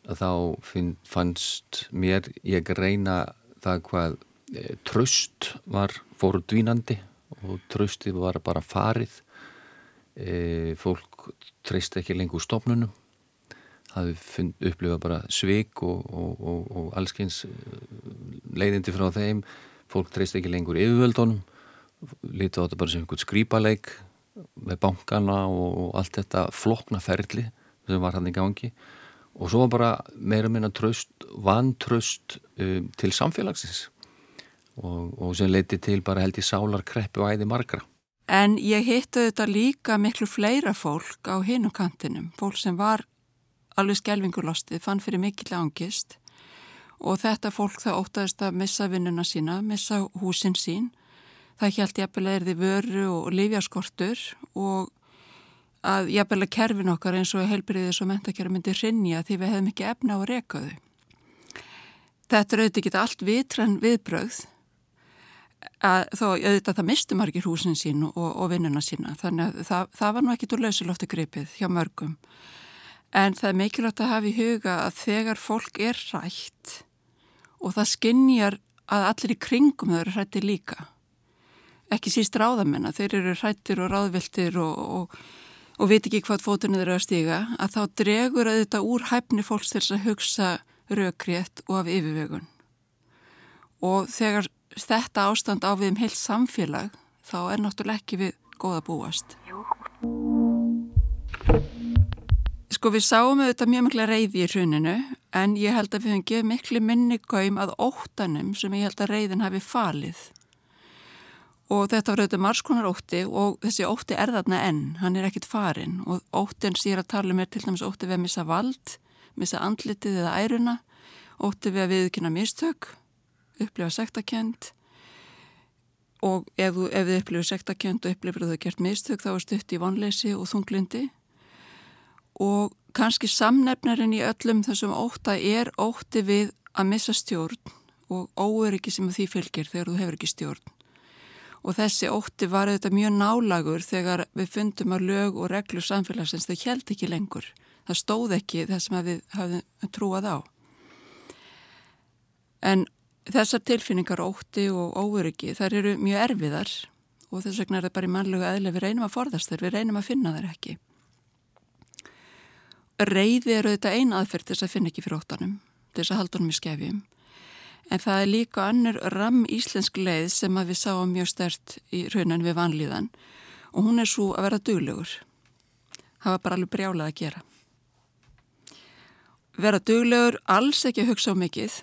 þá finn, fannst mér ég reyna það hvað e, tröst var fóru dvínandi og tröstið var bara farið. E, fólk treyst ekki lengur stofnunum það upplifa bara sveik og, og, og, og allskyns e, leiðindi frá þeim fólk treyst ekki lengur yfirvöldunum lítið á þetta bara sem einhvern skrýpaleik með bankana og allt þetta floknaferli sem var hann í gangi og svo var bara meira minna tröst, vantröst um, til samfélagsins og, sem leiti til bara held í sálarkreppu og æði margra. En ég hittu þetta líka miklu fleira fólk á hinu kantinum, fólk sem var alveg skelvingulostið, fann fyrir mikill ángist og þetta fólk það ótaðist að missa vinnuna sína, missa húsin sín. Það held jafnvel að erði vöru og lifjaskortur og að jafnvel að kerfin okkar eins og heilbriðis og mentakerfi myndi hrinja því við hefðum ekki efna á rekaðu. Þetta er auðvitað ekki allt vitran viðbrögð að þó auðvitað það misti margir húsin sín og, og vinnuna sína þannig að það, það var nú ekkit úr lausilóftu gripið hjá mörgum en það er mikilvægt að hafa í huga að þegar fólk er rætt og það skinnjar að allir í kringum þau eru hrættir líka ekki síst ráðamenn þeir eru hrættir og ráðviltir og, og, og veit ekki hvað fótunni þeir eru að stiga að þá dregur auðvitað úr hæfni fólks til að hugsa raukrétt og af yfirvegun og þegar þetta ástand á við um heilt samfélag þá er náttúrulega ekki við góða búast. Sko við sáum auðvitað mjög mikla reyði í hruninu en ég held að við höfum gefið miklu minni gaum að óttanum sem ég held að reyðin hafi falið. Og þetta var auðvitað margskonar ótti og þessi ótti er þarna enn, hann er ekkit farin og óttin sem ég er að tala um er til dæmis ótti við að missa vald, missa andlitið eða æruna, ótti við að viðkynna mistök upplifa sektakent og ef, ef þið upplifir sektakent og upplifir að þau gert mistök þá er stutt í vonleysi og þunglindi og kannski samnefnarinn í öllum þessum óta er óti við að missa stjórn og óöryggi sem því fylgir þegar þú hefur ekki stjórn. Og þessi óti var auðvitað mjög nálagur þegar við fundum að lög og reglur samfélagsins þau held ekki lengur. Það stóð ekki það sem við hafðum trúað á. En Þessar tilfinningar ótti og óöryggi þar eru mjög erfiðar og þess vegna er það bara í mannlegu aðlega við reynum að forðast þær, við reynum að finna þær ekki. Reyði eru þetta eina aðferð til þess að finna ekki fyrir óttanum, til þess að halda honum í skefjum. En það er líka annur ram íslensk leið sem að við sáum mjög stert í raunan við vanlíðan og hún er svo að vera duglegur. Það var bara alveg brjálað að gera. Vera duglegur, alls ekki að hugsa á mikið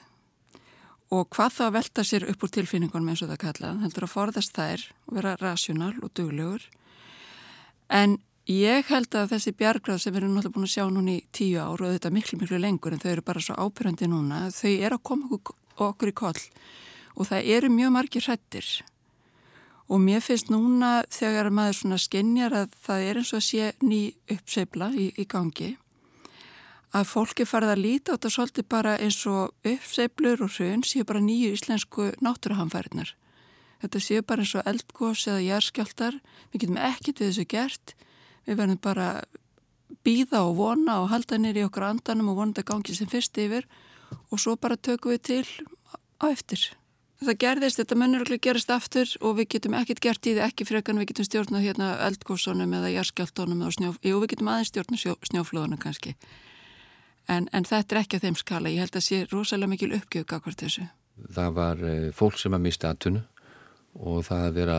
og hvað þá velta sér upp úr tilfinningunum eins og það kallað. Heldur að forðast þær og vera rasjónal og duglegur. En ég held að þessi bjargráð sem við erum náttúrulega búin að sjá núni í tíu ár og þetta miklu miklu lengur en þau eru bara svo ábyrjandi núna, þau eru að koma okkur okkur í koll og það eru mjög margir hrættir og mér finnst núna þegar maður svona skinnjar að það er eins og að sé ný uppseifla í, í gangi að fólki farið að líta á þetta svolítið bara eins og uppseiflur og hrun séu bara nýju íslensku náttúruhamfæriðnar. Þetta séu bara eins og eldgós eða jærskjáltar, við getum ekkit við þessu gert, við verðum bara býða og vona og halda nýri okkur andanum og vonandi gangi sem fyrst yfir og svo bara tökum við til á eftir. Það gerðist, þetta mönnurlega gerast aftur og við getum ekkert gert í því ekki frekan við getum stjórnað hérna eldgóðsónum eða jarskjáltónum eða snjó, jú við getum aðeins stjórnað snjó, snjóflóðunum kannski. En, en þetta er ekki á þeim skala, ég held að sé rosalega mikil uppgjöf akkord þessu. Það var uh, fólk sem að mista atvinnu og það að vera,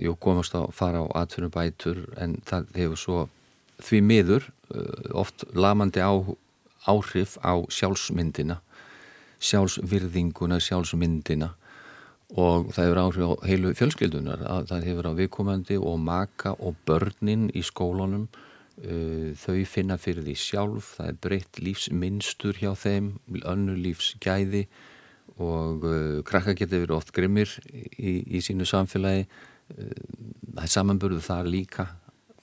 jú komast að fara á atvinnubætur en það hefur svo því miður uh, oft lamandi á, áhrif á sjálfsmyndina sjálfsvirðinguna, sjálfsmyndina. Og það hefur áhrif á heilu fjölskyldunar, það hefur á viðkomandi og maka og börnin í skólunum. Uh, þau finna fyrir því sjálf, það er breytt lífsmynstur hjá þeim, önnur lífsgæði. Og uh, krakka getur verið oft grimmir í, í sínu samfélagi það er samanburðu þar líka.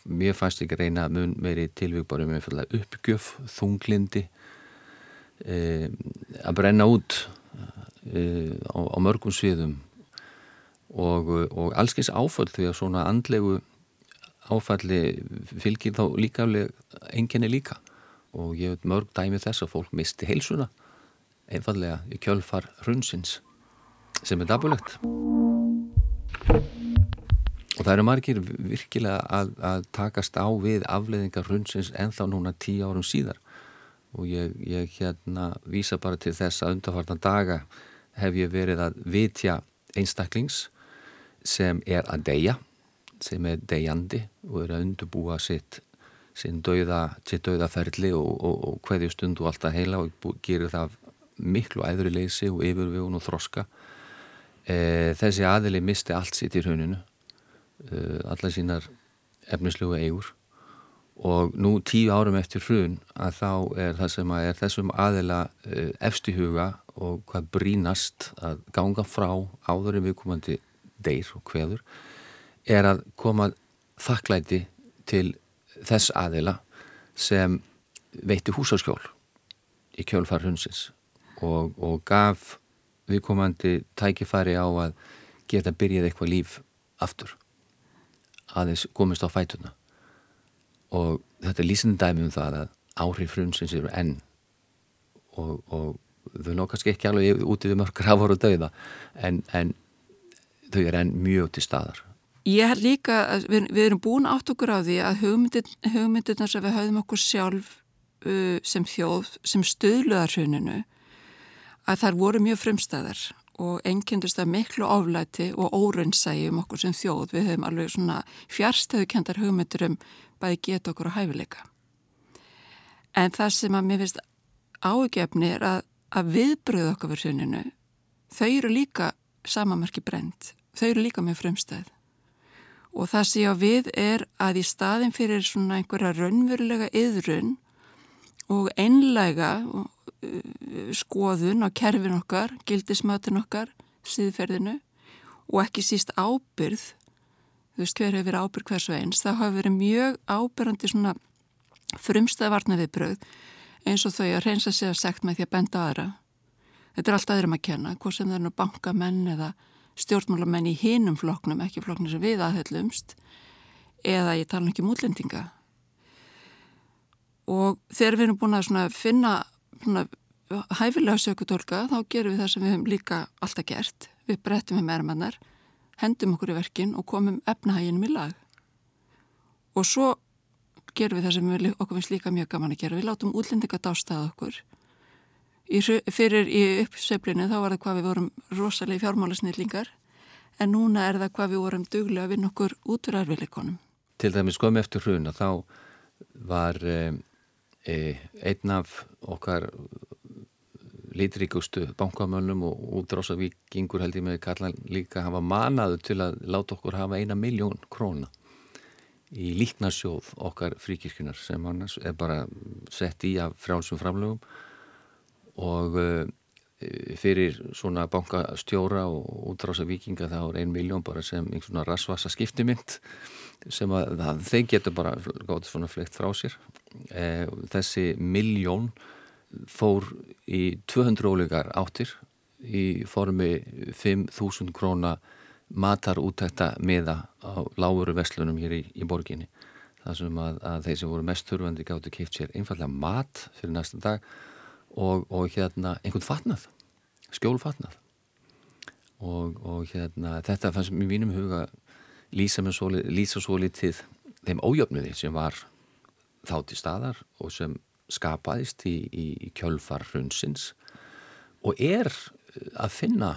Mér fannst ekki reyna mun meiri tilvíkbarum uppgjöf, þunglindi e, að brenna út e, á, á mörgum sviðum. Og, og allskeins áföll því að svona andlegu áfalli fylgir þá líka enginni líka. Og ég veit mörg dæmi þess að fólk misti heilsuna einfallega í kjölfar hrunsins sem er dabulegt og það eru margir virkilega að, að takast á við afleðingar hrunsins en þá núna tíu árum síðar. Og ég, ég hérna vísa bara til þess að undarfartan daga hef ég verið að vitja einstaklings sem er að deyja, sem er deyjandi og er að undurbúa sitt dauða, sitt dauðaferli og, og, og hverju stund og alltaf heila og gerir það miklu æðri leysi og yfirvegun og þroska. E, þessi aðili misti allt sitt í rauninu alla sínar efnislugu eigur. Og nú tíu árum eftir hrun að þá er það sem að er þessum aðila uh, efst í huga og hvað brínast að ganga frá áður en viðkomandi deyr og hveður er að koma þakklæti til þess aðila sem veitti húsaskjól í kjölfar hrunsins og, og gaf viðkomandi tækifæri á að geta byrjað eitthvað líf aftur aðeins komist á fætuna og þetta er lýsendæmi um það að áhrif frunsins eru enn. Og, og þau ná kannski ekki alveg útið um örkra að voru dauða en, en þau eru enn mjög til staðar. Ég held líka að við, við erum búin átt okkur á því að hugmyndir, hugmyndirnar sem við höfum okkur sjálf sem þjóð, sem stöðluðarhuninu að þar voru mjög frumstæðar og engjendust að miklu oflæti og órunnsægi um okkur sem þjóð. Við höfum alveg svona fjarstöðukendar hugmyndir um bæði geta okkur á hæfileika. En það sem að mér finnst ágefni er að, að viðbröðu okkar fyrir hruninu, þau eru líka samamarki brend, þau eru líka með frumstæð. Og það sem ég á við er að í staðin fyrir svona einhverja raunverulega yðrun og einlega uh, skoðun á kerfin okkar, gildismatin okkar, síðferðinu og ekki síst ábyrð þú veist hver hefur verið ábyrg hvers og eins, það hafa verið mjög ábyrgandi svona frumstæðvarna viðbröð eins og þau að reynsa sig að segt með því að benda aðra. Þetta er allt aðrum að kenna, hvort sem það er nú bankamenn eða stjórnmálamenn í hinum floknum, ekki floknum sem við aðhellumst, eða ég tala ekki um útlendinga. Og þegar við erum búin að finna svona, hæfilega sökutólka, þá gerum við það sem við hefum líka alltaf gert. Við brettum með meðramannar hendum okkur í verkin og komum efnahæginum í lag. Og svo gerum við það sem við okkur finnst líka mjög gaman að gera. Við látum útlendinga dástað okkur. í, fyrir í uppseflinu þá var það hvað við vorum rosalega fjármálasnýrlingar en núna er það hvað við vorum duglega að vinna okkur út úr erfileikonum. Til dæmis komið eftir hruna þá var e, einn af okkar litríkustu bankamönnum og útrásavíkingur held ég með kallan líka hafa manaðu til að láta okkur hafa eina miljón króna í líknarsjóð okkar fríkirkjunar sem annars er bara sett í af frjálsum framlögum og uh, fyrir svona bankastjóra og útrása vikinga þá er ein miljón bara sem einhvern svona rasvasa skiptimynd sem að þeir getur bara gátt svona fleikt frá sér e, þessi miljón fór í 200 ólegar áttir í formi 5.000 króna matar útækta miða á láguru vestlunum hér í, í borginni. Það sem að, að þeir sem voru mest þurfandi gáttu keift sér einfallega mat fyrir næsta dag og, og hérna einhvern fatnað, skjólfatnað. Og, og hérna þetta fannst mér mínum huga lýsa svo litið þeim ójöfnuði sem var þátt í staðar og sem skapaðist í, í, í kjölfar hrunsins og er að finna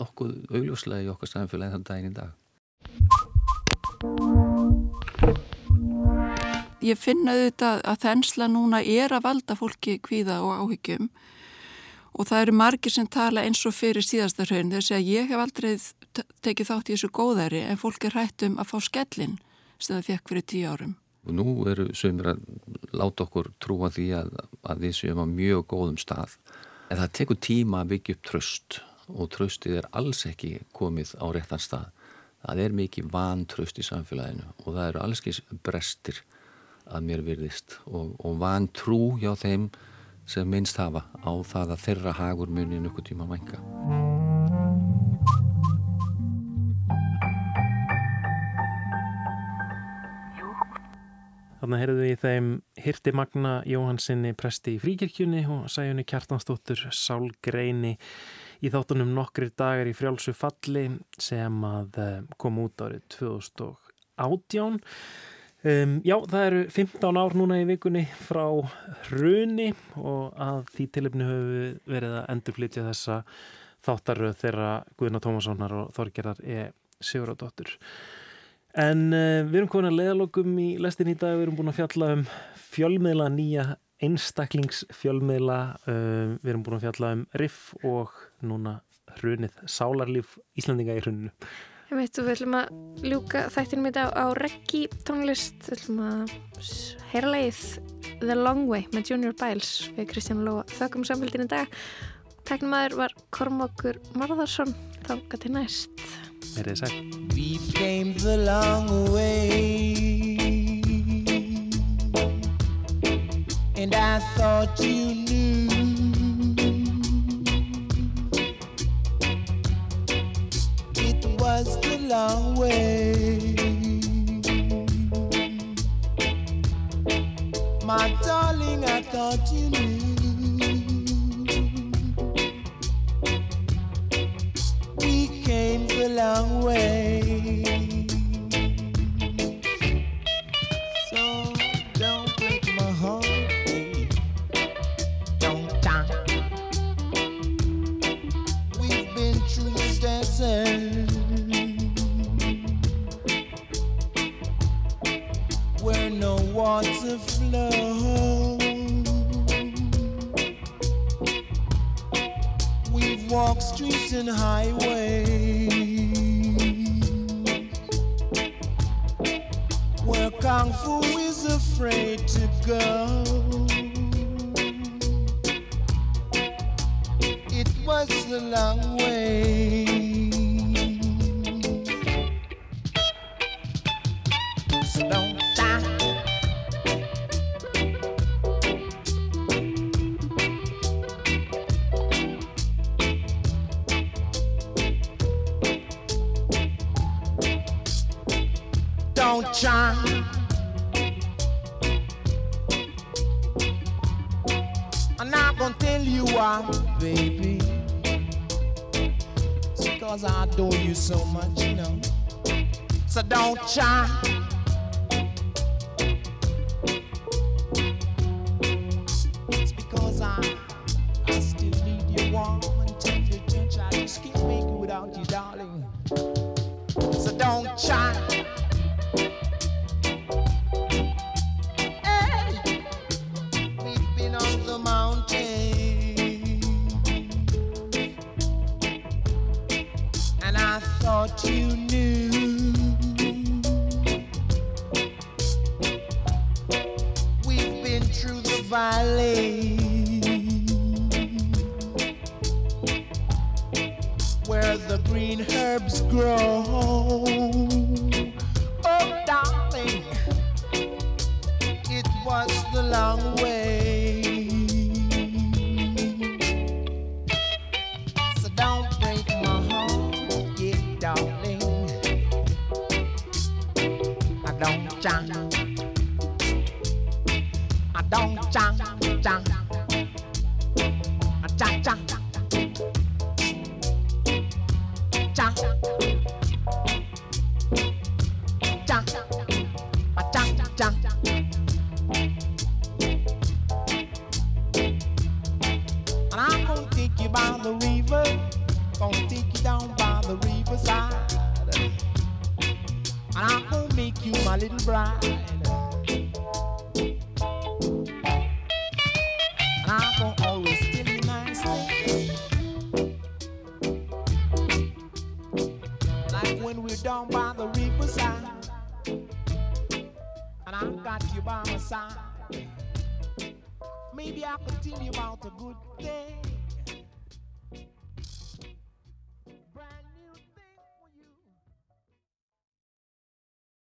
nokkuð augljóslega í okkar samfélagi þann daginn í dag. Ég finna auðvitað að þensla núna er að valda fólki kvíða og áhyggjum og það eru margir sem tala eins og fyrir síðasta hraun þegar segja ég hef aldrei tekið þátt í þessu góðæri en fólk er hrætt um að fá skellin sem það fekk fyrir tíu árum. Og nú eru sömur að láta okkur trúa því að, að við séum á mjög góðum stað en það tekur tíma að byggja upp tröst og tröstið er alls ekki komið á réttan stað. Það er mikið vantröst í samfélaginu og það eru allskins brestir að mér virðist og, og vantrú hjá þeim sem minnst hafa á það að þeirra hagur muni nokkuð tíma mænka. Þannig heyrðum við í þeim Hirti Magna Jóhansinni presti í fríkirkjunni og sæjunni Kjartansdóttur Sálgreini í þáttunum nokkrir dagar í frjálsu falli sem að eh, kom út árið 2018. Um, já, það eru 15 ár núna í vikunni frá hruni og að því tilipni höfum við verið að endurflytja þessa þáttaröð þeirra Guðina Tómassonar og Þorgerðar E. Sigurðardóttur. En uh, við erum komin að leðalokum í lestin í dag, við erum búin að fjalla um fjölmiðla, nýja einstaklingsfjölmiðla, uh, við erum búin að fjalla um riff og núna hrunið, sálarlíf Íslandinga í hruninu. Ég veit, við ætlum að ljúka þættinum í dag á reggi tónlist, við ætlum að heyra leið The Long Way með Junior Biles við Kristján Lóa. Þakkum samfélginu dag. Tæknum aður var Kormákur Marðarsson. Þá gæti næst. Er þið sæl? We came the long way And I thought you knew It was the long way. My darling, I thought you knew.